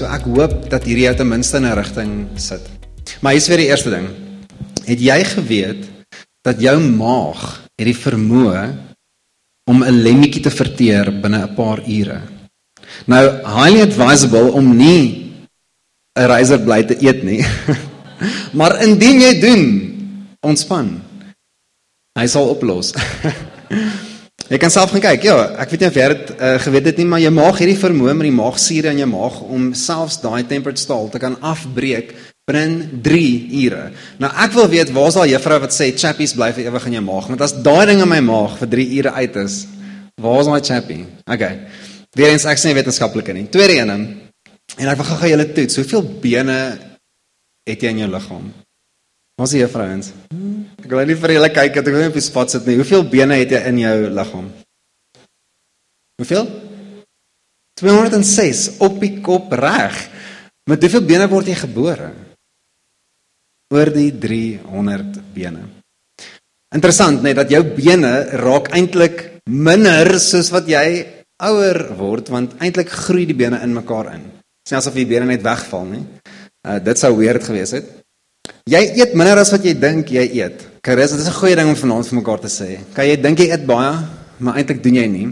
so ek hoop dat hierdie jou ten minste in 'n rigting sit. Maar hier's weer die eerste ding. Het jy geweet dat jou maag het die vermoë om 'n lemmetjie te verteer binne 'n paar ure? Nou, highly advisable om nie 'n razorblade te eet nie. maar indien jy doen, ontspan. Hy sal oplos. Jy kan self gaan kyk. Ja, ek weet nie of jy dit uh, geweet het nie, maar jou maag het die vermoë met die maagsure in jou maag om selfs daai temperate staal te kan afbreek binne 3 ure. Nou ek wil weet waar's daai juffrou wat sê chappies bly vir ewig in jou maag? Want as daai ding in my maag vir 3 ure uit is, waar's daai chappie? Okay. Weerens ek sê wetenskaplike nie. Tweede een. En ek wil gou-gou julle toets. Hoeveel bene het jy in jou liggaam? Ons hier vrouens. Ek wil net vir julle kyk, ek wil net op die spot sit nie. Hoeveel bene het jy in jou liggaam? Hoeveel? 206 op die kop reg. Met hoeveel bene word jy gebore? Oor die 300 bene. Interessant net dat jou bene raak eintlik minder soos wat jy ouer word want eintlik groei die bene in mekaar in. Sien asof die bene net wegval, nie? Uh, dit sou weird gewees het. Jy eet minder as wat jy dink jy eet. Karis, dit is 'n goeie ding om vanaand vir mekaar te sê. Kan jy dink jy eet baie, maar eintlik doen jy nie.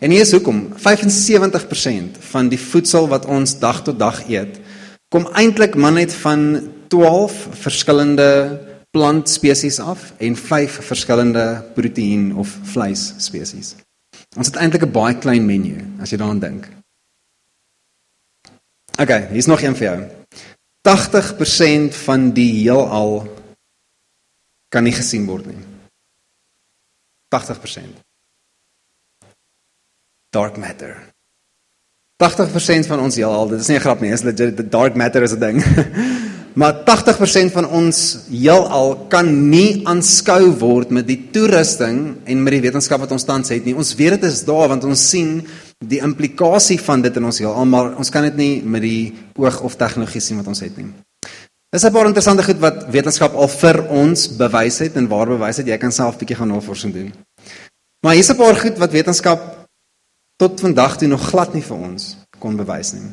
En hier is hoekom. 75% van die voedsel wat ons dag tot dag eet, kom eintlik maar net van 12 verskillende plantspesies af en 5 verskillende proteïen of vleisspesies. Ons het eintlik 'n baie klein menu as jy daaraan dink. OK, hier's nog een vir jou. 80% van die heelal kan nie gesien word nie. 80%. Dark matter. 80% van ons heelal, dit is nie 'n grap nie, is legit, dark matter is 'n ding. maar 80% van ons heelal kan nie aanskou word met die toerusting en met die wetenskap wat ons tans het nie. Ons weet dit is daar want ons sien die implikasie van dit in ons heelal, maar ons kan dit nie met die oog of tegnologie sien wat ons het nie. Dis 'n paar interessante goed wat wetenskap al vir ons bewys het en waar bewys het jy kan self bietjie gaan navorsing doen. Maar hier's 'n paar goed wat wetenskap tot vandag toe nog glad nie vir ons kon bewys nie.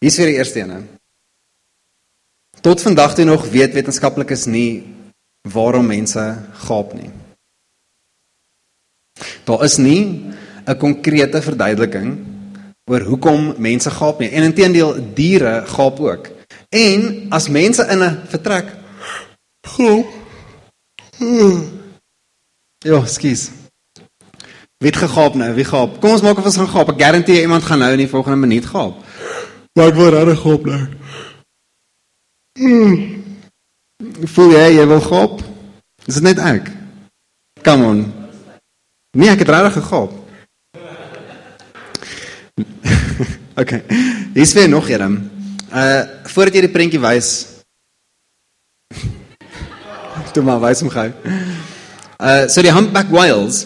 Hier's vir die eerste een. Tot vandag toe nog weet wetenskaplikes nie waarom mense gaap nie. Daar is nie 'n konkrete verduideliking oor hoekom mense gaap nie. En intedeel diere gaap ook. En as mense in 'n vertrek gaap. Ja, skus. Wie gegaap nou? Wie gaap? Kom ons maak of ons gaan gaap. Ek garandeer iemand gaan nou in die volgende minuut gaap. Maar ek wil regtig gaap nou. Voel jy jy wil gaap? Is dit net ek? Come on. Nee, ek het regtig gegaap. okay. Hier's weer nog een. Uh voordat jy die prentjie wys. Toe maar wys hom gou. Uh so die humpback whales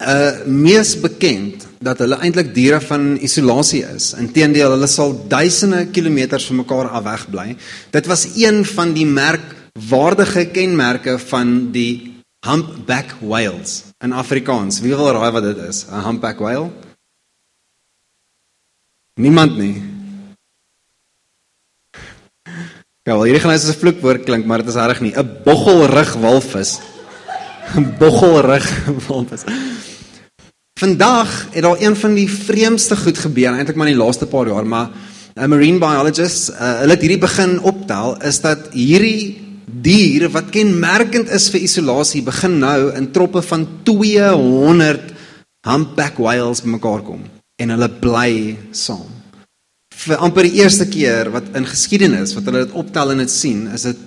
uh mees bekend dat hulle eintlik diere van isolasie is. Inteendeel, hulle sal duisende kilometers van mekaar af weg bly. Dit was een van die merkwaardige kenmerke van die humpback whales in Afrikaans. Wie wil raai wat dit is? 'n Humpback whale? Niemand nie. Ja, wel hierdie gaan as 'n vloekwoord klink, maar dit is reg nie. 'n Boggelrug walvis. 'n Boggelrug walvis. Vandag het daar een van die vreemdste goed gebeur, eintlik maar in die laaste paar jaar, maar 'n marine biologist, uh, hulle het hierdie begin optel is dat hierdie dier wat kenmerkend is vir isolasie begin nou in troppe van 200 humpback whales bymekaar kom en hulle bly saam. Vir amper die eerste keer wat in geskiedenis wat hulle dit optel en dit sien, is dit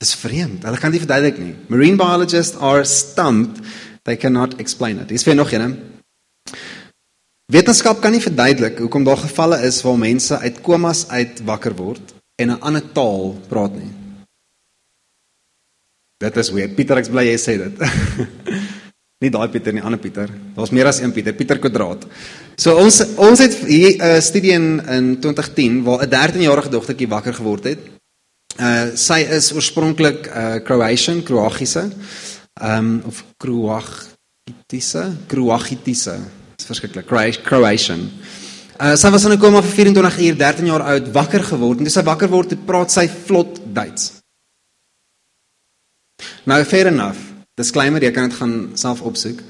is vreemd. Hulle kan dit verduidelik nie. Marine biologists are stumped. They cannot explain it. Dis vir nog een. Wetenskap kan nie verduidelik hoekom daar gevalle is waar mense uit komas uit wakker word en 'n ander taal praat nie. Dit is weer Pieter ek bly jy sê dit. Nie daai Pieter nie, ander Pieter. Daar's meer as een Pieter, Pieter Kwadraat. So ons ons het hier 'n uh, studie in in 2010 waar 'n 13-jarige dogtertjie wakker geword het. Uh sy is oorspronklik uh Croatian, Kroagiese. Um of Kroagitiese, Kroagitiese. Dit is verskriklik. Croatian. Uh, sy was in 'n koma vir 24 uur, 13 jaar oud, wakker geword en toe sy wakker word, toe praat sy vlot Duits. Nou fair enough. Disclaimer, jy kan dit gaan self opsoek.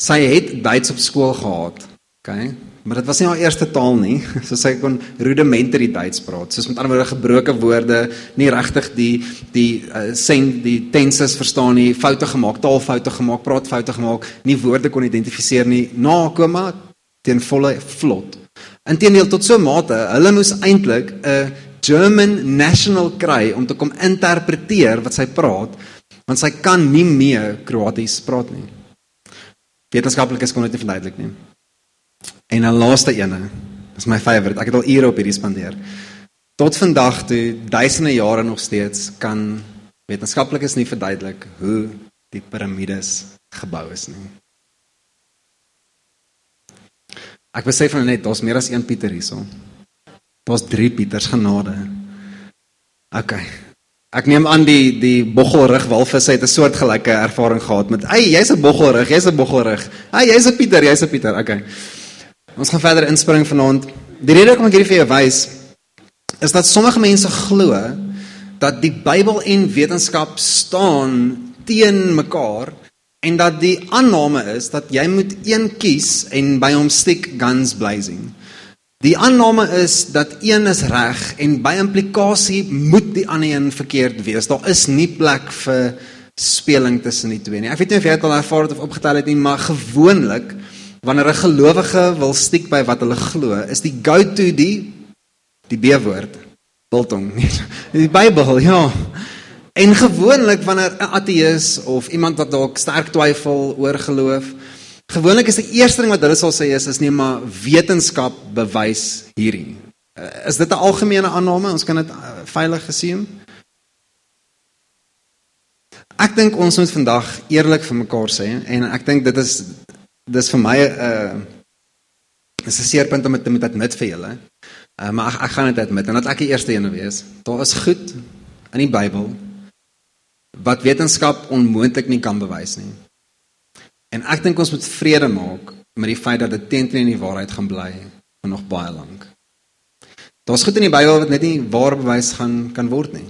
Sy het Duits op skool gehad. Okay? Maar dit was nie haar eerste taal nie. So sy kon rudimentary Duits praat. Soos met ander woorde gebroke woorde, nie regtig die die uh, sen die tenses verstaan nie, foute gemaak, taalfoute gemaak, praatfoute gemaak, nie woorde kon identifiseer nie. Na koma teen volle vlot. Inteendeel tot so mate, hulle moes eintlik 'n German national kry om te kom interpreteer wat sy praat, want sy kan nie meer Kroaties praat nie. Wetenskaplikes kon dit nie verduidelik nie. En 'n laaste ene, is my favourite. Ek het al ure op hierdie spandeer. Tot vandag toe, duisende jare nog steeds kan wetenskaplikes nie verduidelik hoe die piramides gebou is nie. Ek besef nou net daar's meer as een Pieter hierso. Daar's 3 Pieters genade. OK. Ek neem aan die die boggelrug walvis het 'n soortgelyke ervaring gehad met, "Ey, jy's 'n boggelrug, jy's 'n boggelrug. Ey, jy's 'n Pieter, jy's 'n Pieter." OK. Ons gaan verder inspring vanaand. Die rede hoekom ek hierdie vir jou wys is dat sommige mense glo dat die Bybel en wetenskap staan teen mekaar en dat die aanname is dat jy moet een kies en by hom stick guns blazing. Die aanname is dat een is reg en by implikasie moet die ander een verkeerd wees. Daar is nie plek vir speling tussen die twee nie. Ek weet nie of jy dit al ervaar het of opgetel het nie, maar gewoonlik wanneer 'n gelowige wil stiek by wat hulle glo, is die go-to die die B-woord, biltong. Die Bybel, ja. En gewoonlik wanneer 'n ateïs of iemand wat dalk sterk twyfel oor geloof, gewoonlik is die eerste ding wat hulle sal sê is is nee maar wetenskap bewys hierdie. Uh, is dit 'n algemene aanname? Ons kan dit uh, veilig gesien. Ek dink ons moet vandag eerlik vir mekaar sê en ek dink dit is dis vir my 'n uh, is 'n seerpunt om dit met admit vir julle. Uh, maar ek, ek gaan dit admit en dat ek die eerste een wees. Daar is goed in die Bybel wat wetenskap onmoontlik nie kan bewys nie. En ek dink ons moet vrede maak met die feit dat dit teenteen in die waarheid gaan bly vir nog baie lank. Daar's goed in die Bybel wat net nie waar bewys gaan kan word nie.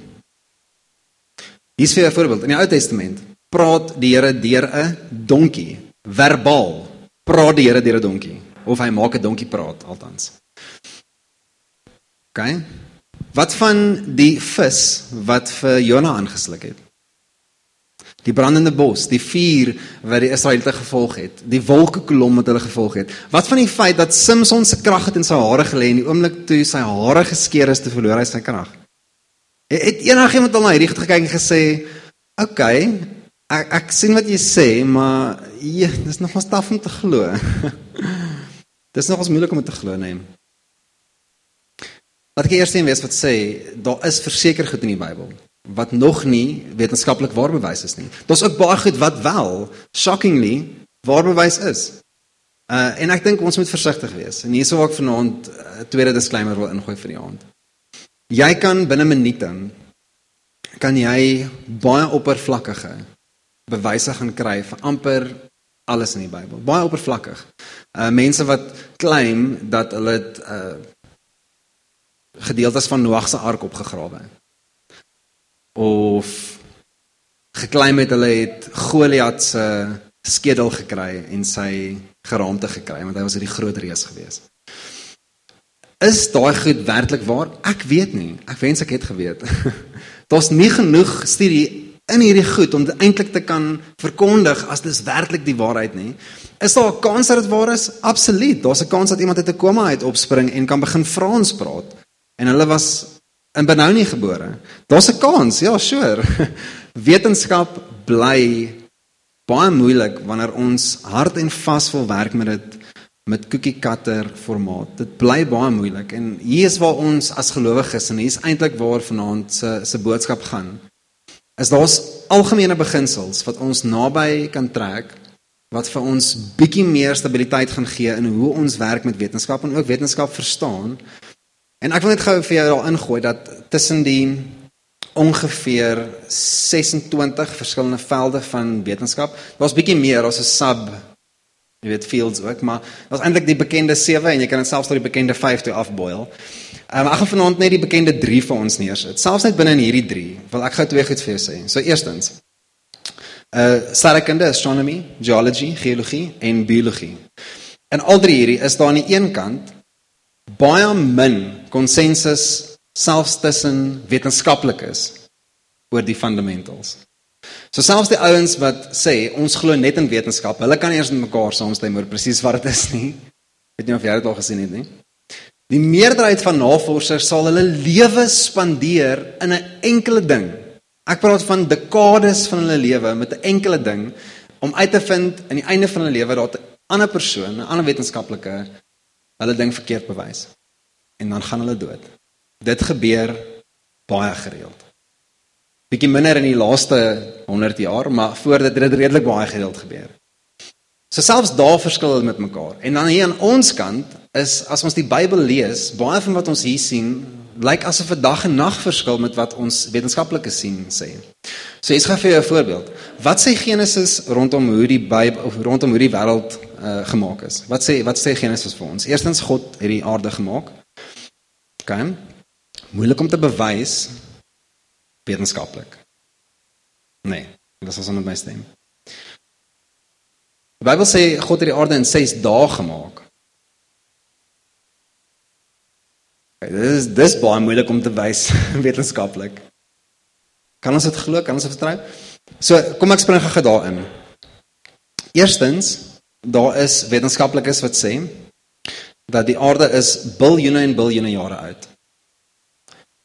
Hier's vir 'n voorbeeld. In die Ou Testament praat die Here deur 'n donkie, verbaal. Praat die Here deur 'n donkie of hy maak 'n donkie praat althans. OK. Wat van die vis wat vir Jona aangesluk het? die brandende bos, die vuur wat die Israeliete gevolg het, die wolkekolom wat hulle gevolg het. Wat van die feit dat Samson se krag het in sy hare gelê en die oomblik toe sy hare geskeur is te verloor hy sy krag? Het enigiemand al na hierdie gekyk en gesê, "Oké, okay, ek ek sien wat jy sê, maar jy, dis nog ons taaf om te glo." dis nog ons moeilik om te glo, nee. Wat ek eers sien wees wat sê, daar is verseker goed in die Bybel wat nog nie wetenskaplik waar bewys is nie. Daar's ook baie goed wat wel shockingly waar bewys is. Uh en ek dink ons moet versigtig wees. En hierso ek vanaand 'n uh, tweede disclaimer wil ingooi vir die aand. Jy kan binne minute kan jy baie oppervlakkige bewyse gaan kry vir amper alles in die Bybel. Baie oppervlakkig. Uh mense wat claim dat hulle dit uh gedeeltes van Noag se ark opgegrawe het of geklaim het hulle het Goliat se skedel gekry en sy geraamte gekry want hy was 'n groot reus gewees. Is daai goed werklik waar? Ek weet nie. Ek wens ek het geweet. Daar's nie genoeg studie in hierdie goed om dit eintlik te kan verkondig as dis werklik die waarheid nie. Is daar 'n kans dat dit waar is? Absoluut. Daar's 'n kans dat iemand uit 'n koma uit opspring en kan begin Frans praat. En hulle was in Benoni gebore. Daar's 'n kans, ja, sure. Wetenskap bly baie moeilik wanneer ons hard en vas wil werk met dit met cookie cutter formaat. Dit bly baie moeilik en hier is waar ons as gelowiges en hier is eintlik waar vanaand se se boodskap gaan. Is daar's algemene beginsels wat ons naby kan trek wat vir ons bietjie meer stabiliteit gaan gee in hoe ons werk met wetenskap en ook wetenskap verstaan En ek wil net gou vir jou daar ingooi dat tussen die ongeveer 26 verskillende velde van wetenskap, daar's bietjie meer as 'n sub Jy weet fields ook, maar daar's eintlik die bekende 7 en jy kan dit selfs tot die bekende 5 toe afboil. Um, ek gaan vanaand net die bekende 3 vir ons neersit. Selfs net binne in hierdie 3 wil ek gou twee goed vir jou sê. So eerstens, uh sterrekunde, astronomy, geology, geologie en biologie. En al drie hierdie is daar aan die een kant baie min konsensus selfs tussen wetenskaplikes oor die fundamentals. So selfs die ouens wat sê ons glo net in wetenskap, hulle kan eers met mekaar saamstem oor presies wat dit is nie. Weet nie of jy dit al gesien het nie. Die meerderheid van navorsers sal hulle lewe spandeer in 'n enkele ding. Ek praat van dekades van hulle lewe met 'n enkele ding om uit te vind aan die einde van hulle lewe dat 'n ander persoon, 'n ander wetenskaplike hulle ding verkeerd bewys. En dan gaan hulle dood. Dit gebeur baie gereeld. Bietjie minder in die laaste 100 jaar, maar voor dit het dit redelik baie gereeld gebeur. So selfs daar verskil hulle met mekaar. En dan hier aan ons kant is as ons die Bybel lees, baie van wat ons hier sien, lyk asof 'n dag en nag verskil met wat ons wetenskaplikes sien sê. So ek gaan vir jou 'n voorbeeld. Wat sê Genesis rondom hoe die Bybel of rondom hoe die wêreld uh, gemaak is? Wat sê wat sê Genesis vir ons? Eerstens God het die aarde gemaak. OK moeilik om te bewys wetenskaplik. Nee, dit is ons met my stem. Die Bybel sê God het die aarde in 6 dae gemaak. Okay, dit is dis baie moeilik om te wys wetenskaplik. Kan ons dit glo? Kan ons dit vertrou? So, kom ek spring gou daarin. Eerstens, daar is wetenskaplikes wat sê dat die aarde is biljoene en biljoene jare oud.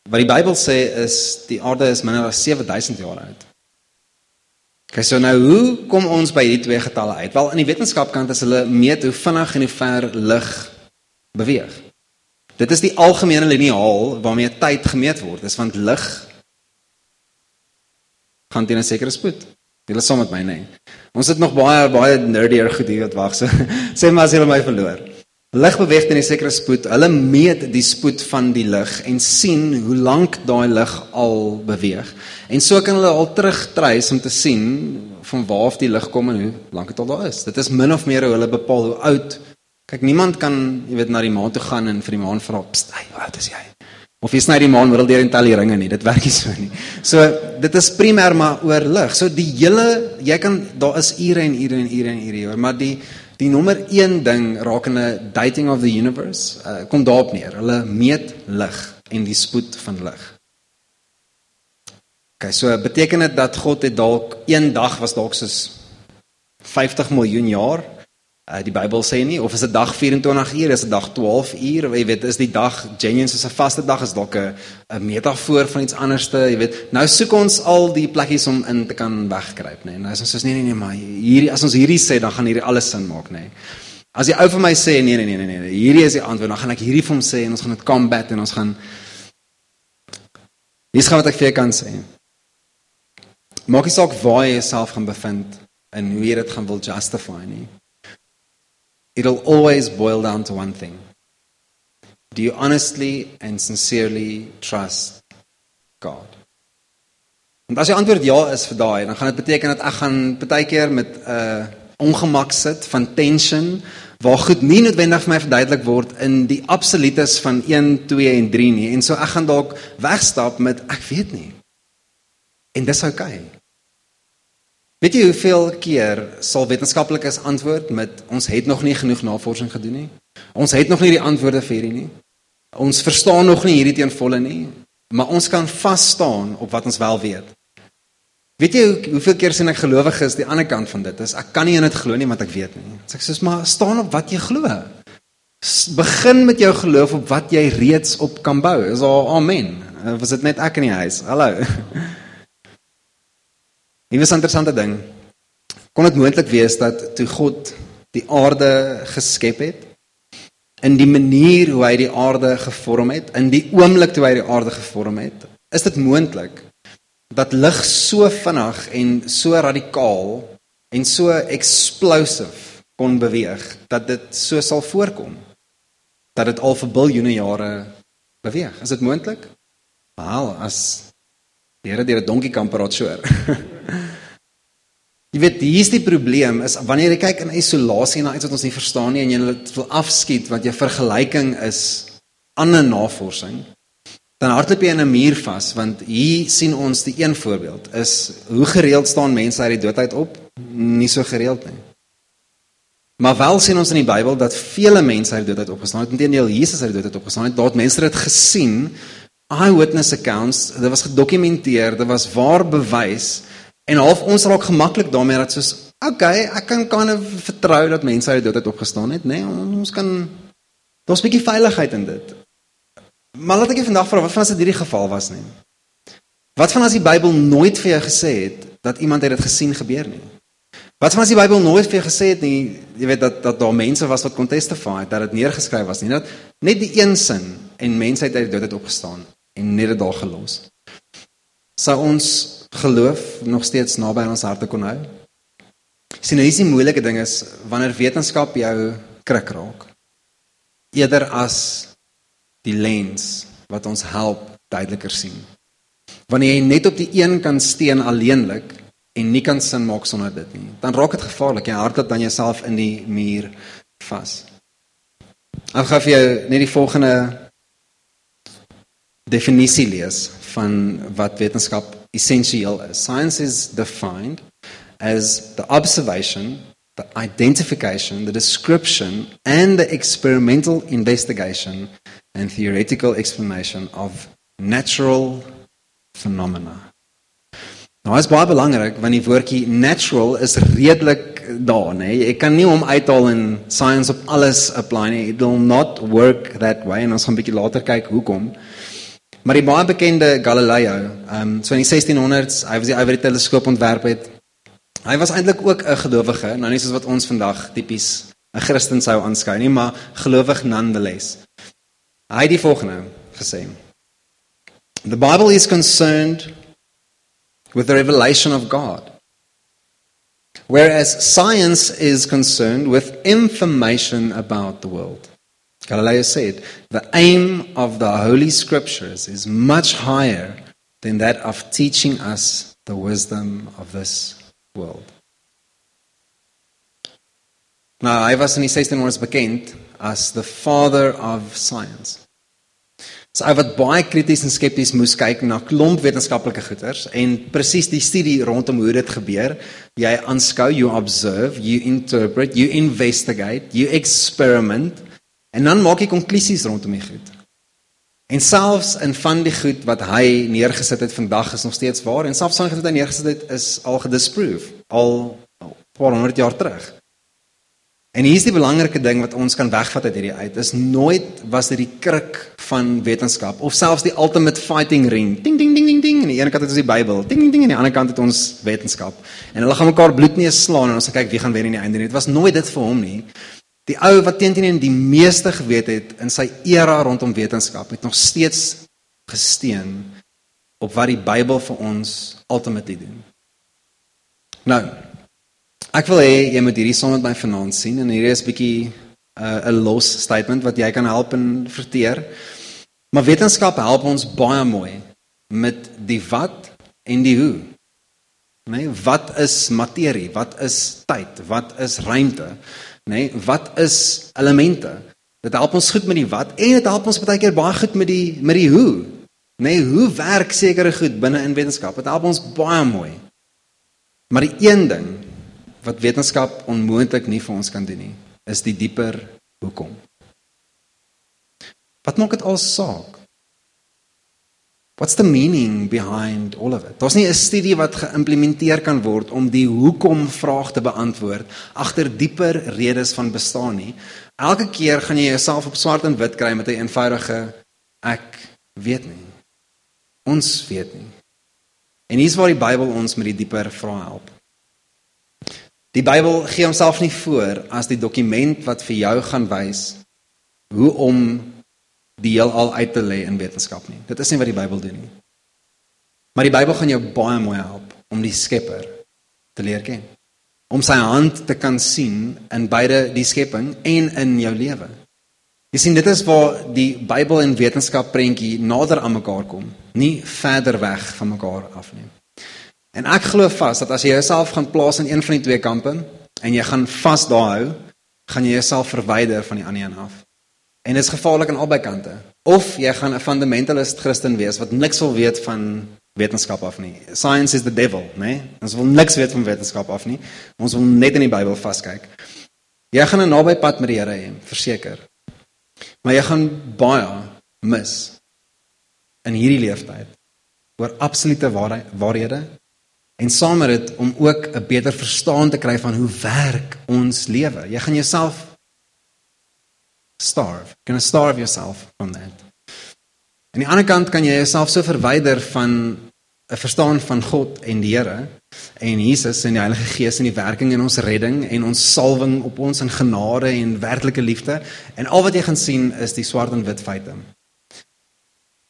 Wat die Bybel sê is die aarde is minder as 7000 jaar oud. Okay, so nou hoe kom ons by hierdie twee getalle uit? Wel in die wetenskapkant is hulle meet hoe vinnig en hoe ver lig beweeg. Dit is die algemene liniaal waarmee tyd gemeet word. Dis want lig gaan teen 'n sekere spoed. Lê saam met my, nê. Nee. Ons het nog baie baie nerdier goed hier wat wag. So sê maar as jy my verloor. Lig beweeg teen 'n sekere spoed. Hulle meet die spoed van die lig en sien hoe lank daai lig al beweeg. En so kan hulle al terugtreis om te sien van waar af die lig kom en hoe lank dit al daar is. Dit is min of meer hoe hulle bepaal hoe oud. Kyk, niemand kan, jy weet, na die maan toe gaan en vir die maan vra, "Hey, hoe oud is jy?" Of jy sny die maan middel deur en tel die ringe nie. Dit werk nie so nie. So dit is primêr maar oor lig. So die hele jy kan daar is ure en ure en ure en ure maar die Die nommer 1 ding rakende dating of the universe uh, kom daarop neer. Hulle meet lig en die spoed van lig. Okay, so beteken dit dat God het dalk een dag was dalk soos 50 miljoen jaar Uh, die Bybel sê nie of is 'n dag 24 uur, is 'n dag 12 uur, jy weet, is die dag genuine soos 'n vaste dag is dalk 'n 'n metafoor van iets anderste, jy weet. Nou soek ons al die plekkies om in te kan wegkruip, nê. Nee. Nou is ons soos nee nee nee, maar hierdie as ons hierdie sê, dan gaan hierdie alles sin maak, nê. Nee. As jy ou vir my sê nee nee nee nee nee, hierdie is die antwoord, dan gaan ek hierdie vir hom sê en ons gaan dit combat en ons gaan Dis wat ek vir jou kan sê. Maak nie saak waar jy jouself gaan bevind en hoe jy dit gaan wil justify nie it'll always boil down to one thing. Do you honestly and sincerely trust God? En as die antwoord ja is vir daai, dan gaan dit beteken dat ek gaan baie keer met 'n uh, ongemak sit van tension waar goed nie noodwendig vir my verduidelik word in die absolutes van 1, 2 en 3 nie. En so ek gaan dalk wegstap met ek weet nie. En dis oukei. Okay. Weet jy hoeveel keer sal wetenskaplikes antwoord met ons het nog nie genoeg navorsing gedoen nie. Ons het nog nie die antwoorde vir hierdie nie. Ons verstaan nog nie hierdie teen volle nie, maar ons kan vas staan op wat ons wel weet. Weet jy hoe, hoeveel keer sien ek gelowiges die ander kant van dit is ek kan nie in dit glo nie want ek weet nie. Sê ek sê maar staan op wat jy glo. Begin met jou geloof op wat jy reeds op kan bou. Is al amen. Was dit net ek in die huis? Hallo. Hier is 'n interessante ding. Kon dit moontlik wees dat toe God die aarde geskep het in die manier hoe hy die aarde gevorm het, in die oomblik toe hy die aarde gevorm het, is dit moontlik dat lig so vinnig en so radikaal en so explosive kon beweeg dat dit so sal voorkom dat dit al vir biljoene jare beweeg. Is dit moontlik? Wel, as die Here deur 'n donkie kan praat so. Jy weet, hier's die probleem is wanneer jy kyk in isolasie na iets wat ons nie verstaan nie en jy dit wil afskiet wat jou vergelyking is ander navorsing, dan hardloop jy in 'n muur vas want hier sien ons die een voorbeeld is hoe gereeld staan mense uit die doodheid op? Nie so gereeld nie. Maar wel sien ons in die Bybel dat vele mense uit die doodheid opgestaan het. Inteendeel Jesus uit die doodheid opgestaan het. Daar het mense dit gesien. Eyewitness accounts, dit was gedokumenteer, dit was waar bewys En half ons raak gemaklik daarmee dat soos okay, ek kan kan vertrou dat mense uit dit opgestaan het, nê? Nee, ons kan daar's 'n bietjie veiligheid in dit. Maar laat ek jou vandag vra, wat van as dit hierdie geval was nie? Wat van as die Bybel nooit vir jou gesê het dat iemand dit gesien gebeur nie? Wat van as die Bybel nooit vir jou gesê het nie, jy weet dat dat daar mense was wat kon testify dat dit neergeskryf was nie, dat net die een sin en mense uit die dood het opgestaan en net dit daar gelos. Sou ons geloof nog steeds naby aan ons harte kon hou. Sien, nou is die moeilike ding is wanneer wetenskap jou krik raak. Eerder as die lens wat ons help duideliker sien. Wanneer jy net op die een kan steen alleenlik en nie kan sin maak sonder dit nie, dan raak dit gevaarlik. Jy hardloop dan jouself in die muur vas. Ek gaan vir jou net die volgende definisie lees van wat wetenskap essensieel is. Science is defined as the observation, the identification, the description and the experimental investigation and theoretical explanation of natural phenomena. Nou is baie belangrik want die woordjie natural is redelik daar, nê? Jy kan nie hom uithaal in science op alles apply nie. It will not work that way en ons gaan 'n bietjie later kyk hoekom. Maar die baie bekende Galileo, ehm um, so in die 1600s, hy was die ou wat die teleskoop ontwerp het. Hy was eintlik ook 'n gelowige, nou nie soos wat ons vandag tipies 'n Christen sou aanskou nie, maar gelowig nonetheless. Hy het die volgende gesê: The Bible is concerned with the revelation of God. Whereas science is concerned with information about the world. Galileo said, The aim of the Holy Scriptures is much higher than that of teaching us the wisdom of this world. Nou, hy was in die 1600s bekend as the father of science. So hy wat baie krities en skepties moes kyk na klomp wetenskaplike goeters en presies die studie rondom hoe dit gebeur. Jy aanskou, you observe, you interpret, you investigate, you experiment En dan maak hy konklusies rondom die goed. En selfs in van die goed wat hy neergesit het vandag is nog steeds waar en selfs goed wat hy neergesit het is al gedisprove al paar honderd jaar terug. En hier is die belangrike ding wat ons kan wegvat uit hierdie uit is nooit was dit die kruk van wetenskap of selfs die ultimate fighting ring. Ding ding ding ding ding en aan die ene kant het ons die Bybel. Ding ding ding en aan die ander kant het ons wetenskap. En hulle gaan mekaar bloedneus slaan en ons kyk wie gaan wen in die einde. Dit was nooit dit vir hom nie. Die ou wat teenteen die meeste geweet het in sy era rondom wetenskap het nog steeds gesteen op wat die Bybel vir ons ultimately doen. Nou, ek wil hê jy moet hierdie som met my vanaand sien en hierdie is bietjie 'n uh, los statement wat jy kan help en verteer. Maar wetenskap help ons baie mooi met die wat en die hoe. Nee, wat is materie? Wat is tyd? Wat is ruimte? Nê? Nee, wat is elemente? Dit help ons goed met die wat en dit help ons baie keer baie goed met die met die hoe. Nê, nee, hoe werk sekere goed binne in wetenskap? Dit help ons baie mooi. Maar die een ding wat wetenskap onmoontlik nie vir ons kan doen nie, is die dieper hoekom. Wat maak dit al saak? What's the meaning behind all of it? Daar's nie 'n studie wat geïmplementeer kan word om die hoekom vraag te beantwoord agter dieper redes van bestaan nie. Elke keer gaan jy jouself op swart en wit kry met 'n eenvoudige ek weet nie. Ons weet nie. En hier's waar die Bybel ons met die dieper vrae help. Die Bybel gee homself nie voor as die dokument wat vir jou gaan wys hoe om die heelal uit te lê in wetenskap nie. Dit is nie wat die Bybel doen nie. Maar die Bybel gaan jou baie mooi help om die Skepper te leer ken. Om sy hand te kan sien in beide die skepping en in jou lewe. Jy sien dit is waar die Bybel en wetenskap prentjie nader aan mekaar kom, nie verder weg van mekaar af nie. En ek glo vas dat as jy jouself gaan plaas in een van die twee kampe en jy gaan vas daar hou, gaan jy jouself verwyder van die ander een af. En dit is gevaarlik aan albei kante. Of jy gaan 'n fundamentalist Christen wees wat niks wil weet van wetenskap af nie. Science is the devil, né? Nee? Ons wil niks weet van wetenskap af nie. Ons wil net in die Bybel vaskyk. Jy gaan 'n naby pad met die Here hê, verseker. Maar jy gaan baie mis in hierdie leeftyd oor absolute waarhede en saam met dit om ook 'n beter verstaan te kry van hoe werk ons lewe. Jy gaan jouself starve. You're going to starve yourself from that. Aan die ander kant kan jy jouself so verwyder van 'n verstaan van God en die Here en Jesus en die Heilige Gees en die werking in ons redding en ons salwing op ons in genade en werklike liefde en al wat jy gaan sien is die swart en wit feite.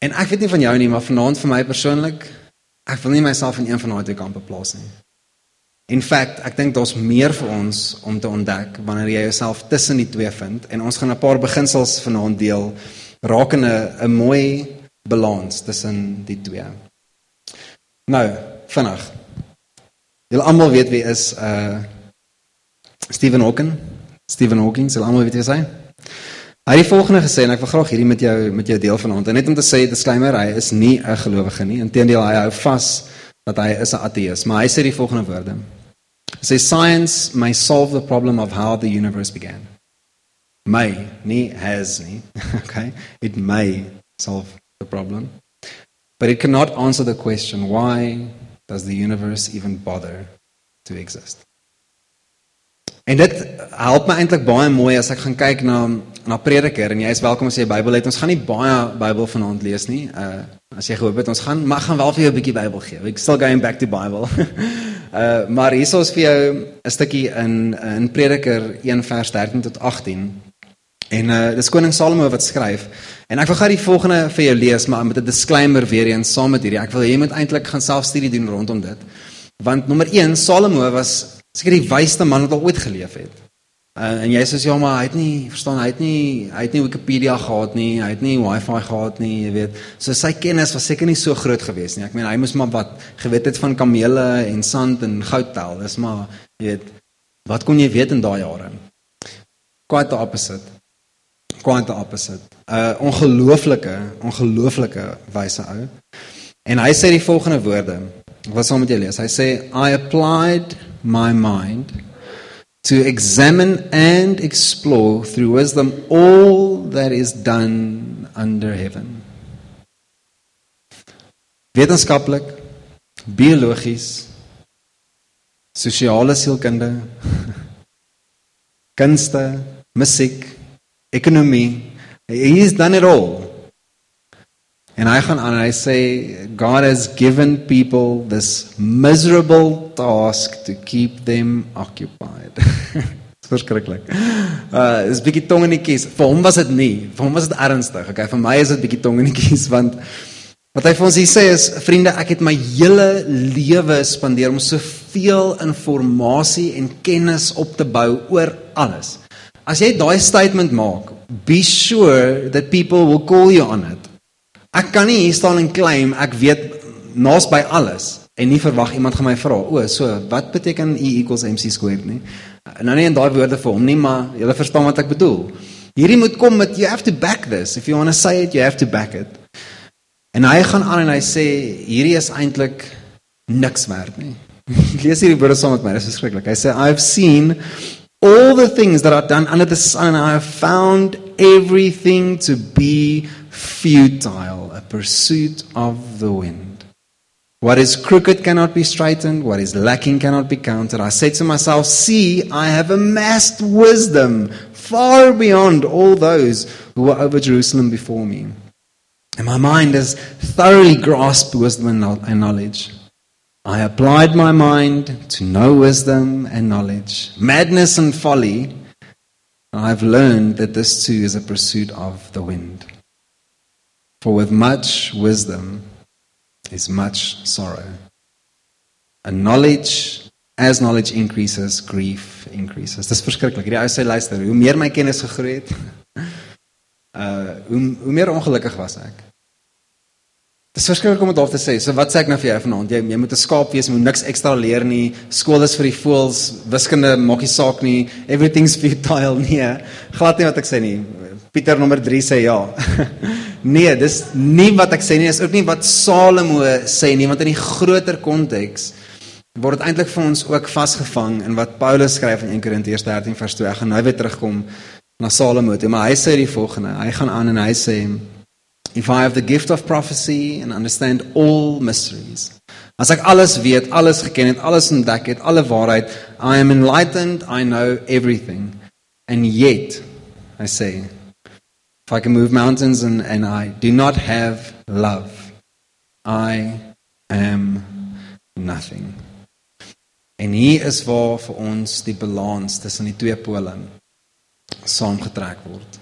En ek weet nie van jou nie, maar vanaand vir my persoonlik Ek wil nie myself in een van daai twee kampe plaas nie. In feite, ek dink daar's meer vir ons om te ontdek wanneer jy jouself tussen die twee vind en ons gaan 'n paar beginsels vanaand deel rakende 'n mooi balans tussen die twee. Nou, vinnig. Julle almal weet wie is uh Stephen Hawking? Stephen Hawking, julle almal weet wie hy is? Hy het die volgende gesê en ek wil graag hierdie met jou met jou deel vanaand. En net om te sê disclaimer, hy is nie 'n gelowige nie. Inteendeel, hy hou vas dat hy is 'n ateïs, maar hy sê die volgende woorde. Hy sê science may solve the problem of how the universe began. May, nie has nie. Okay? It may solve the problem. But it cannot answer the question why does the universe even bother to exist? En dit help my eintlik baie mooi as ek gaan kyk na na Prediker en jy is welkom as jy die Bybel het. Ons gaan nie baie Bybel vanaand lees nie. Uh as jy gehoop het ons gaan maar gaan wel vir jou 'n bietjie Bybel gee. We still going back to Bible. uh maar hier is vir jou 'n stukkie in in Prediker 1 vers 13 tot 18. En uh dis koning Salomo wat skryf. En ek wil gou die volgende vir jou lees maar met 'n disclaimer weer eens saam met hierdie. Ek wil jy moet eintlik gaan selfstudie doen rondom dit. Want nommer 1 Salomo was seker die wysste man wat al ooit geleef het. Uh, en jy sê ja maar hy het nie verstaan hy het nie hy het nie Wikipedia gehad nie, hy het nie wifi gehad nie, jy weet. So sy kennis was seker nie so groot geweest nie. Ek meen hy moes maar wat geweet het van kamele en sand en goud tel. Dis maar jy weet wat kon jy weet in daai jare? Quite the opposite. Quite the opposite. 'n uh, Ongelooflike, ongelooflike wyse ou. En hy sê die volgende woorde. Wat sal met jy lees? Hy sê I applied my mind to examine and explore through wisdom all that is done under heaven. Wetenskaplik, biologies, sosiale sielkunde, kunste, musiek, ekonomie, he's done it all. En hy gaan aan en hy sê God has given people this miserable task to keep them occupied. Verskriklik. Uh is bietjie tong in die kies. Vir hom was dit nie. Vir hom was dit ernstig. Okay, vir my is dit bietjie tong in die kies want wat hy vir ons hier sê is vriende, ek het my hele lewe spandeer om soveel inligting en kennis op te bou oor alles. As jy daai statement maak, be sure that people will call you on it. Ek kan nie hier staan en claim ek weet naas by alles en nie verwag iemand gaan my vra, o, so wat beteken E equals mc squared nie? Nou nie in daai woorde vir hom nie, maar jy verstaan wat ek bedoel. Hierdie moet kom met you have to back this. If you want to say it, you have to back it. En hy gaan aan en hy sê hierdie is eintlik niks werd nie. Lees hierdie woorde saam met my, dit is verskriklik. Hy sê I've seen all the things that are done under the sun and I have found everything to be futile, a pursuit of the wind. What is crooked cannot be straightened, what is lacking cannot be counted. I said to myself, See, I have amassed wisdom far beyond all those who were over Jerusalem before me. And my mind has thoroughly grasped wisdom and knowledge. I applied my mind to know wisdom and knowledge, madness and folly. I've learned that this too is a pursuit of the wind. For with much wisdom is much sorrow. And knowledge, as knowledge increases, grief increases. Dis verskriklik. Hierdie ou sê luister, hoe meer my kennis gegroei het, uh hoe hoe meer ongelukkig was ek. Dis verskriklik om dit daar te sê. So wat sê ek nou vir jou vanaand? Jy jy moet 'n skaap wees, moet niks ekstra leer nie. Skool is vir die voëls, wiskunde maak nie saak nie. Everything's futile nie. Glad nie wat ek sê nie. Pieter nommer 3 sê ja. nee, dis nie wat ek sê nie, is ook nie wat Salomo sê nie, want in die groter konteks word dit eintlik vir ons ook vasgevang in wat Paulus skryf in 1 Korintiërs 13 vers 2. Ek gaan nou weer terugkom na Salomo toe, maar hy sê die volgende. Hy gaan aan en hy sê if I have the gift of prophecy and understand all mysteries. As ek alles weet, alles geken het, alles ontdek het, alle waarheid, I am enlightened, I know everything. And yet, I say, I can move mountains and and I do not have love, I am nothing. En hier is waar vir ons die balans tussen die twee pole saamgetrek word.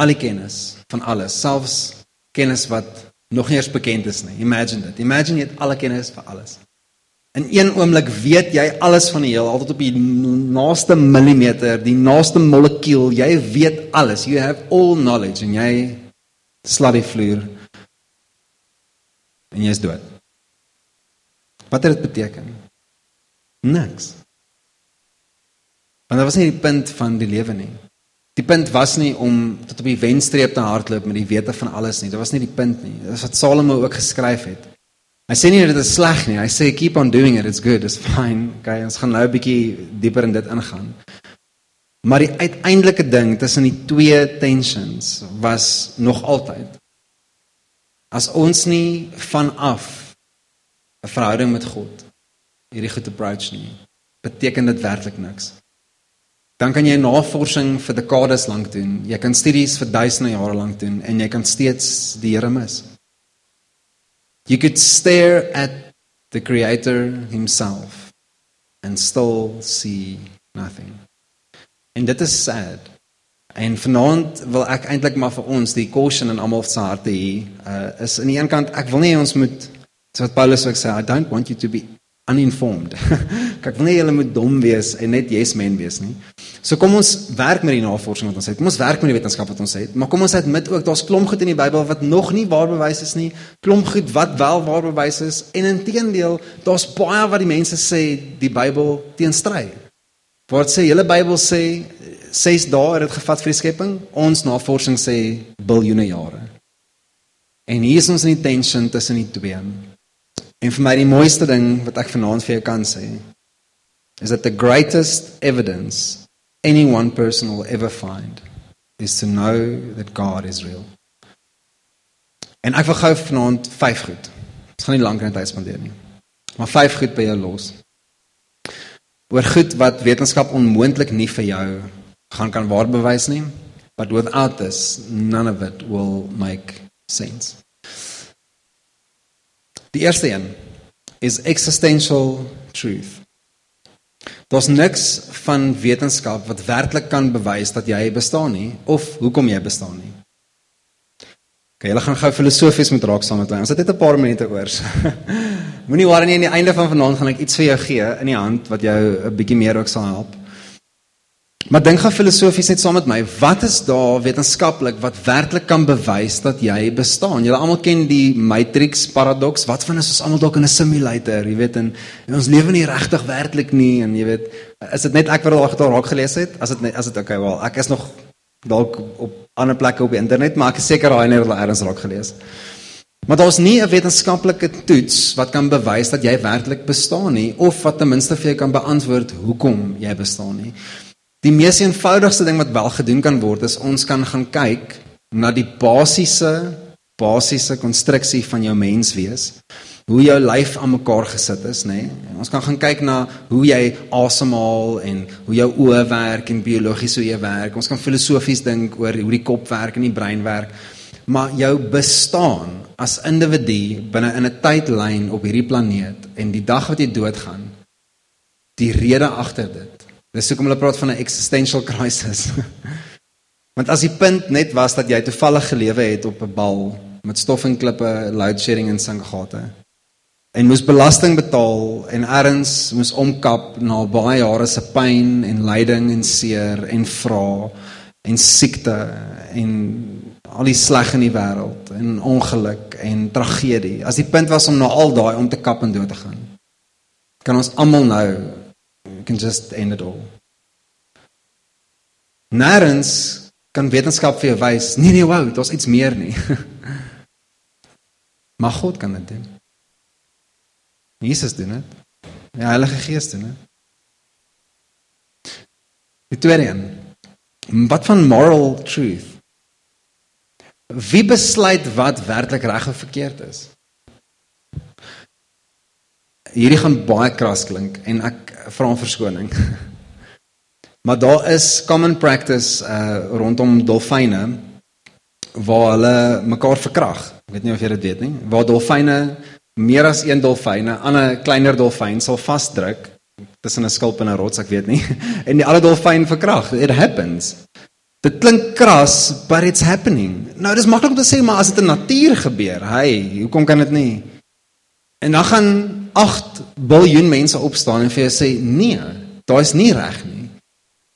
Al die kennis van alles, selfs kennis wat nog nie eens bekend is nie. Imagine dit. Imagine jy het alle kennis van alles. In een oomblik weet jy alles van die heel, altyd op die naaste millimeter, die naaste molekuul, jy weet alles. You have all knowledge en jy slat die vloer en jy is dood. Wat het dit beteken? Niks. Want dit was nie die punt van die lewe nie. Die punt was nie om tot op die wenstreep te hardloop met die wete van alles nie. Dit was nie die punt nie. Dit is wat Salomo ook geskryf het. Hy sê nie dit is sleg nie. Hy sê keep on doing it. It's good. It's fine. Okay, ons gaan nou 'n bietjie dieper in dit ingaan. Maar die uiteindelike ding tussen die twee tensions was nog altyd as ons nie vanaf 'n verhouding met God hierdie goed approach nie, beteken dit werklik niks. Dan kan jy navorsing vir dekades lank doen. Jy kan studies vir duisende jare lank doen en jy kan steeds die Here mis. You could stare at the creator himself and still see nothing. En dit is sad. En vanaand wil ek eintlik maar vir ons die caution in almal se harte hier uh, is aan die een kant ek wil nie ons moet so wat Paulus ook sê I don't want you to be uninformed. Kyk, wil nie julle moet dom wees en net yes men wees nie. So kom ons werk met die navorsing wat ons het. Kom ons werk met die wetenskap wat ons het. Maar kom ons admit ook daar's klomp goed in die Bybel wat nog nie waar bewys is nie. Klomp goed wat wel waar bewys is en inteendeel, daar's baie wat die mense sê die Bybel teenstry. Wat sê julle Bybel sê 6 dae het dit gevat vir die skepping? Ons navorsing sê biljoene jare. En hier is ons in die tension tussen die twee. En vir my die mooiste ding wat ek vanaand vir jou kan sê is that the greatest evidence any one person will ever find is to know that God is real. En ek wil gou vanaand vyf goed. Ons gaan nie lank in tyd spandeer nie. Maar vyf goed by jou los. Oor goed wat wetenskap onmoontlik nie vir jou gaan kan waarbewys nie, but without this none of it will make sense. Die eerste een is existential truth. Daar's niks van wetenskap wat werklik kan bewys dat jy bestaan nie of hoekom jy bestaan nie. OK, julle gaan gou filosofies met raak saam met my. Ons het net 'n paar minute oor. Moenie worry nie aan die einde van vanaand gaan ek iets vir jou gee in die hand wat jou 'n bietjie meer ook sal help. Maar dink gou filosofies net saam met my, wat is daar wetenskaplik wat werklik kan bewys dat jy bestaan? Julle almal ken die matrix paradoks. Wat van is ons almal dalk in 'n simulator, jy weet, en, en ons lewe nie regtig werklik nie en jy weet, is dit net ek wat daar raak gelees het? As dit as dit okay, wel, ek is nog dalk op ander plekke op die internet, maar ek is seker daai net eers raak gelees. Maar daar's nie 'n wetenskaplike toets wat kan bewys dat jy werklik bestaan nie of wat ten minste vir jou kan beantwoord hoekom jy bestaan nie. Die mees eenvoudigste ding wat wel gedoen kan word is ons kan gaan kyk na die basiese basiese konstruksie van jou menswees. Hoe jou lyf aan mekaar gesit is, nê? Nee? Ons kan gaan kyk na hoe jy asemhaal en hoe jou oë werk en biologies hoe jy werk. Ons kan filosofies dink oor hoe die kop werk en die brein werk. Maar jou bestaan as individu binne in 'n tydlyn op hierdie planeet en die dag wat jy doodgaan, die rede agter dit Dis hoekom hulle praat van 'n existential crisis. Want as die punt net was dat jy toevallig gelewe het op 'n bal met stof en klippe, load shedding en singate en moes belasting betaal en erns moes omkap na baie jare se pyn en lyding en seer en vra en siekte en al die sleg in die wêreld en ongeluk en tragedie. As die punt was om na al daai om te kap en dood te gaan. Kan ons almal nou can just end it all. Nêrens kan wetenskap vir jou wys, nee nee, wow, daar's iets meer nie. maar God kan dit doen. Jesus doen dit. Die Heilige Gees doen dit. Die tweede een. Wat van moral truth? Wie besluit wat werklik reg of verkeerd is? Hierdie gaan baie kras klink en ek vra om verskoning. Maar daar is common practice uh rondom dolfyne waar hulle mekaar verkrag. Ek weet nie of jy dit weet nie. Waar dolfyne meer as een dolfyn, 'n ander kleiner dolfyn sal vasdruk tussen 'n skulp en 'n rots, ek weet nie. En die ander dolfyn verkrag. It happens. Dit klink kras, but it's happening. Nou dis maklik om te sê, maar as dit in natuur gebeur, hey, hoekom kan dit nie? En dan gaan 8 biljoen mense opstaan en vir jou sê, nee, daai is nie reg nie.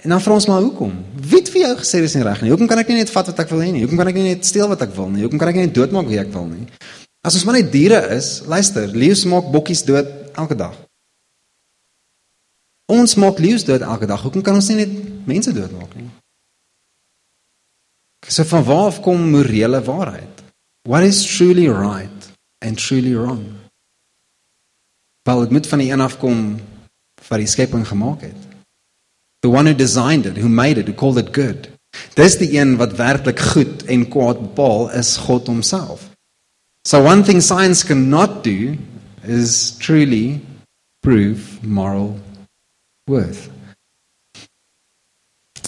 En dan vra ons maar hoekom? Wie het vir jou gesê dis nie reg nie? Hoekom kan ek nie net vat wat ek wil hê nie? Hoekom kan ek nie net steel wat ek wil nie? Hoekom kan ek nie net doodmaak wie ek wil nie? As ons maar net diere is, luister, leeu's maak bokkies dood elke dag. Ons maak leeu's dood elke dag. Hoekom kan ons nie net mense doodmaak nie? So van waar af kom morele waarheid? What is truly right and truly wrong? Wel, dit moet van die een af kom wat die skepping gemaak het. The one who designed it, who made it, who called it good. Dis die een wat werklik goed en kwaad bepaal is God homself. So one thing science cannot do is truly prove moral worth.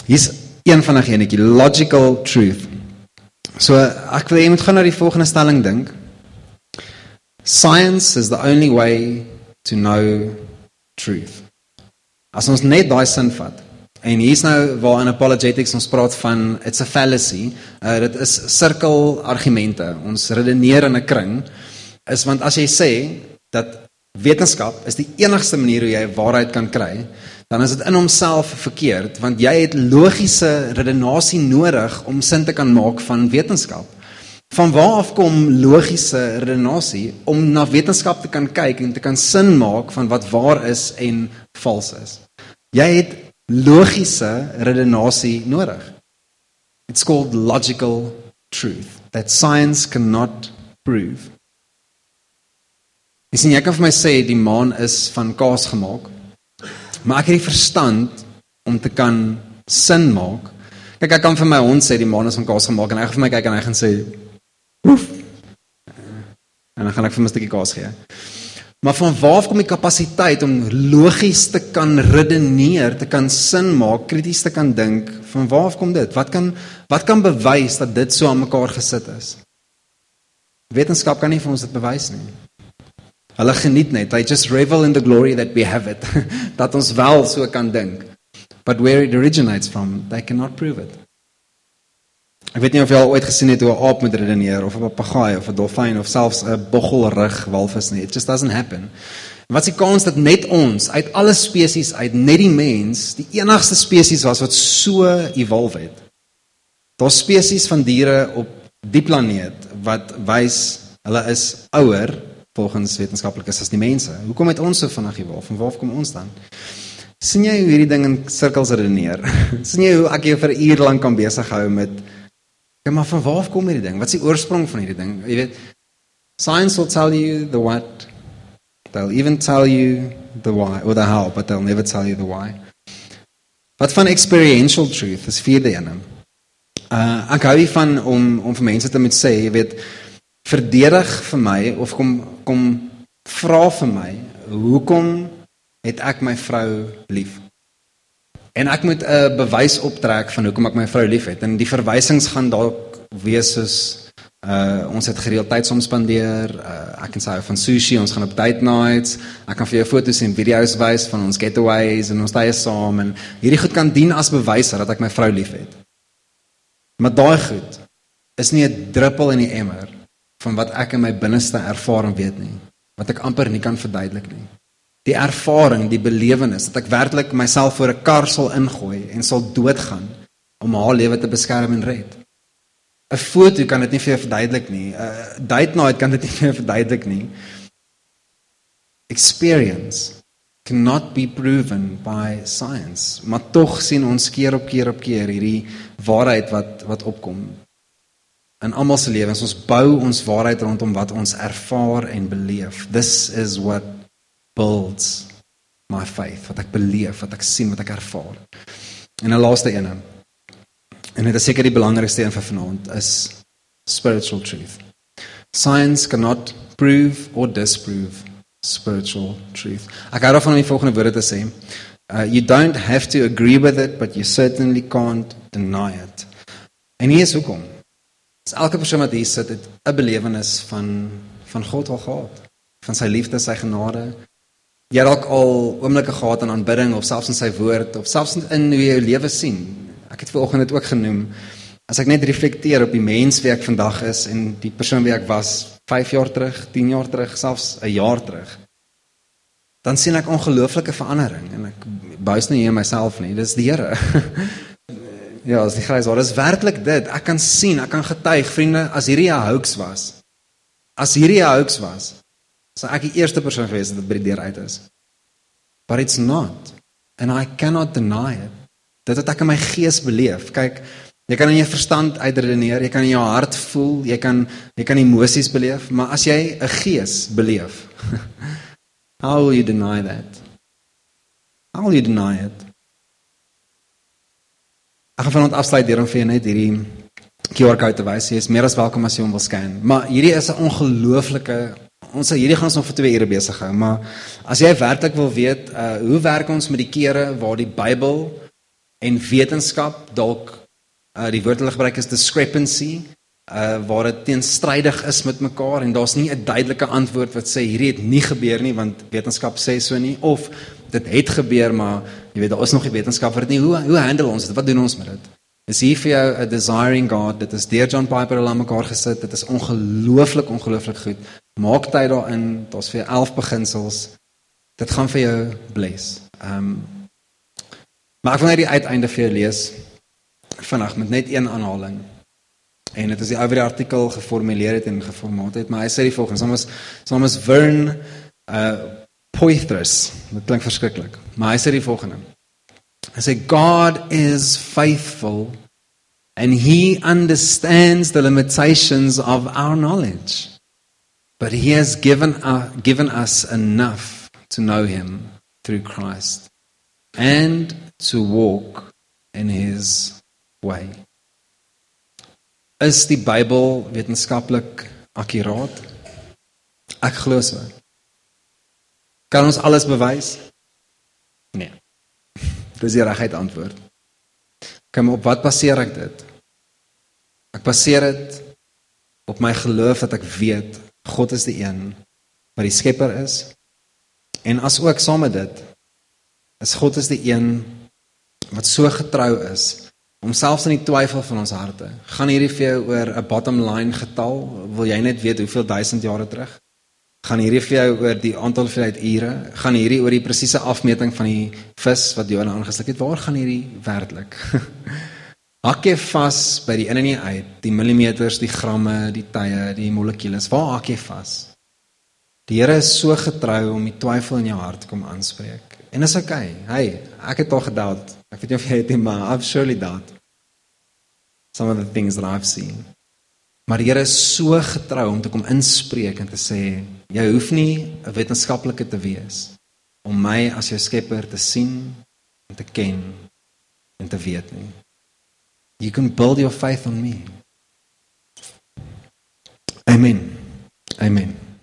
Hier's een van 'n genetjie logical truth. So ek wil jy moet gaan na die volgende stelling dink. Science is the only way to know truth. As ons net daai sin vat, En hier's nou waar in apologetics ons praat van it's a fallacy. Uh dit is sirkelargumente. Ons redeneer in 'n kring is want as jy sê dat wetenskap is die enigste manier hoe jy waarheid kan kry, dan is dit in homself verkeerd want jy het logiese redenasie nodig om sin te kan maak van wetenskap. Van waar af kom logiese redenasie om na wetenskap te kan kyk en te kan sin maak van wat waar is en vals is? Jy het logiese redenasie nodig. It's called logical truth that science cannot prove. Dis nie ek kan vir my sê die maan is van kaas gemaak. Maar ek het die verstand om te kan sin maak. Kyk ek kan vir my hond sê die maan is van kaas gemaak en hy gaan vir my kyk en hy gaan sê oef. En dan gaan ek vir my 'n stukkie kaas gee. Maar van waar kom die kapasiteit om logies te kan redeneer, te kan sin maak, krities te kan dink? Van waar kom dit? Wat kan wat kan bewys dat dit so aan mekaar gesit is? Wetenskap kan nie vir ons dit bewys nie. Hulle geniet net, they just revel in the glory that we have it. dat ons wel so kan dink. But where it originates from, they cannot prove it. Ek weet nie of jy al ooit gesien het hoe 'n aap moet redeneer of 'n papegaai of 'n dolfyn of selfs 'n boggelrug walvis nie. It just doesn't happen. Wat is die kans dat net ons uit alle spesies uit net die mens die enigste spesies was wat so evolve het? Daar's spesies van diere op die planeet wat wys hulle is ouer volgens wetenskaplikes as die mense. Hoekom het ons so vinnig evolve? Van waar kom ons dan? sien jy hoe hierdie ding in sirkels redeneer? sien jy hoe ek jou vir 'n uur lank kan besig hou met Ja, maar van waar kom hierdie ding? Wat is die oorsprong van hierdie ding? Jy weet, science will tell you the what. They'll even tell you the why or the how, but they'll never tell you the why. Wat van experiential truth is vierde ene. Uh ek hou hiervan om om vir mense te moet sê, jy weet, verdedig vir my of kom kom vra vir my, hoekom het ek my vrou lief? En ek moet 'n bewys optrek van hoekom ek my vrou liefhet. En die verwysings gaan dalk wees soos uh ons het gereeld tyd saam spandeer. Uh ek en sy hou van sushi, ons gaan op date nights. Ek kan vir jou foto's en video's wys van ons getaways en ons tye saam en hierdie goed kan dien as bewys dat ek my vrou liefhet. Maar daai goed is nie 'n druppel in die emmer van wat ek in my binneste ervaar en weet nie. Wat ek amper nie kan verduidelik nie die ervaring, die belewenis dat ek werklik myself voor 'n kar sal ingooi en sal doodgaan om haar lewe te beskerm en red. 'n foto kan dit nie vir jou verduidelik nie. 'n Date night kan dit nie vir jou verduidelik nie. Experience cannot be proven by science. Maar tog sien ons keer op keer op keer hierdie waarheid wat wat opkom in almal se lewens. Ons bou ons waarheid rondom wat ons ervaar en beleef. This is what builds my faith. Wat ek beleef, wat ek sien, wat ek ervaar. En 'n laaste een. En dit is seker die belangrikste een vir vanaand is spiritual truth. Science cannot prove or disprove spiritual truth. Ek hou daarvan om die volgende woorde te sê. Uh, you don't have to agree with it, but you certainly can't deny it. En hier is hoekom. Dis elke persoon wat hier sit, het 'n belewenis van van God al gehad, van sy liefde, sy genade. Jy dalk al oomblikke gehad in aanbidding of selfs in sy woord of selfs in hoe jy jou lewe sien. Ek het vanoggend dit ook genoem. As ek net reflekteer op die mens wie ek vandag is en die persoon wie ek was 5 jaar terug, 10 jaar terug, selfs 'n jaar terug, dan sien ek ongelooflike verandering en ek buis nie hier myself nie. Dis die Here. Ja, as die grys haar is werklik dit. Ek kan sien, ek kan getuig, vriende, as hierdie 'n hoax was. As hierdie 'n hoax was, sou ek die eerste persoon gewees het wat by die deur uit is. But it's not. And I cannot deny it. Dit wat ek in my gees beleef. Kyk, jy kan in jou verstand uitredeneer, jy kan in jou hart voel, jy kan jy kan emosies beleef, maar as jy 'n gees beleef, how will you deny that? How will you deny it? Ek gaan vanaand afsluit deur om vir jou net hierdie QR code te wys. Jy is meer as welkom as jy hom wil scan. Maar hierdie is 'n ongelooflike ons hierdie gaan ons nog vir 2 ure besig hou, maar as jy werklik wil weet, uh hoe werk ons met die kere waar die Bybel en wetenskap dalk uh die woord hulle gebruik is discrepancy, uh waar dit teenstrydig is met mekaar en daar's nie 'n duidelike antwoord wat sê hierdie het nie gebeur nie want wetenskap sê so nie of dit het gebeur maar jy weet daar is nog nie wetenskap vir dit nie. Hoe hoe handle ons dit? Wat doen ons met dit? Is hier vir jou 'n desiring god. Dit is deur John Piper al aan mekaar gesit. Dit is ongelooflik ongelooflik goed maak tyd daarin daar's vir 11 beginsels. Dit gaan vir jou bless ehm um, maar ek wil net die uiteinde vir jou lees vanaand met net een aanhaling. En dit is die ouer artikel geformuleer het en geformaat het maar hy sê die volgende. Soms soms Vern uh Poitras. Dit klink verskriklik maar hy sê die volgende. Hy sê God is faithful and he understands the limitations of our knowledge but he has given uh, given us enough to know him through Christ and to walk in his way Is die Bybel wetenskaplik akkuraat? Ek glo so. Kan ons alles bewys? Nee. Dis die regheid antwoord. Kom op wat baseer ek dit? Ek baseer dit op my geloof dat ek weet God is die een wat die skepper is. En as ook saam met dit is God is die een wat so getrou is om selfs in die twyfel van ons harte. Gaan hierdie vir jou oor 'n bottom line getal? Wil jy net weet hoeveel duisend jare terug? Gaan hierdie vir jou oor die aantal hoeveelheid ure? Gaan hierdie oor die presiese afmeting van die vis wat Jona aangesluk het? Waar gaan hierdie werklik? Hak jy vas by die in en die uit, die millimeters, die gramme, die tye, die molekules? Waar hak jy vas? Die Here is so getrou om die twyfel in jou hart te kom aanspreek. En dis okay. Hey, ek het al gedoubt. Ek weet nie of jy het nie, maar I've surely doubt some of the things that I've seen. Maar die Here is so getrou om te kom inspreek en te sê jy hoef nie 'n wetenskaplike te wees om my as jou skepper te sien en te ken en te weet nie. You can build your faith on me. Amen. Amen.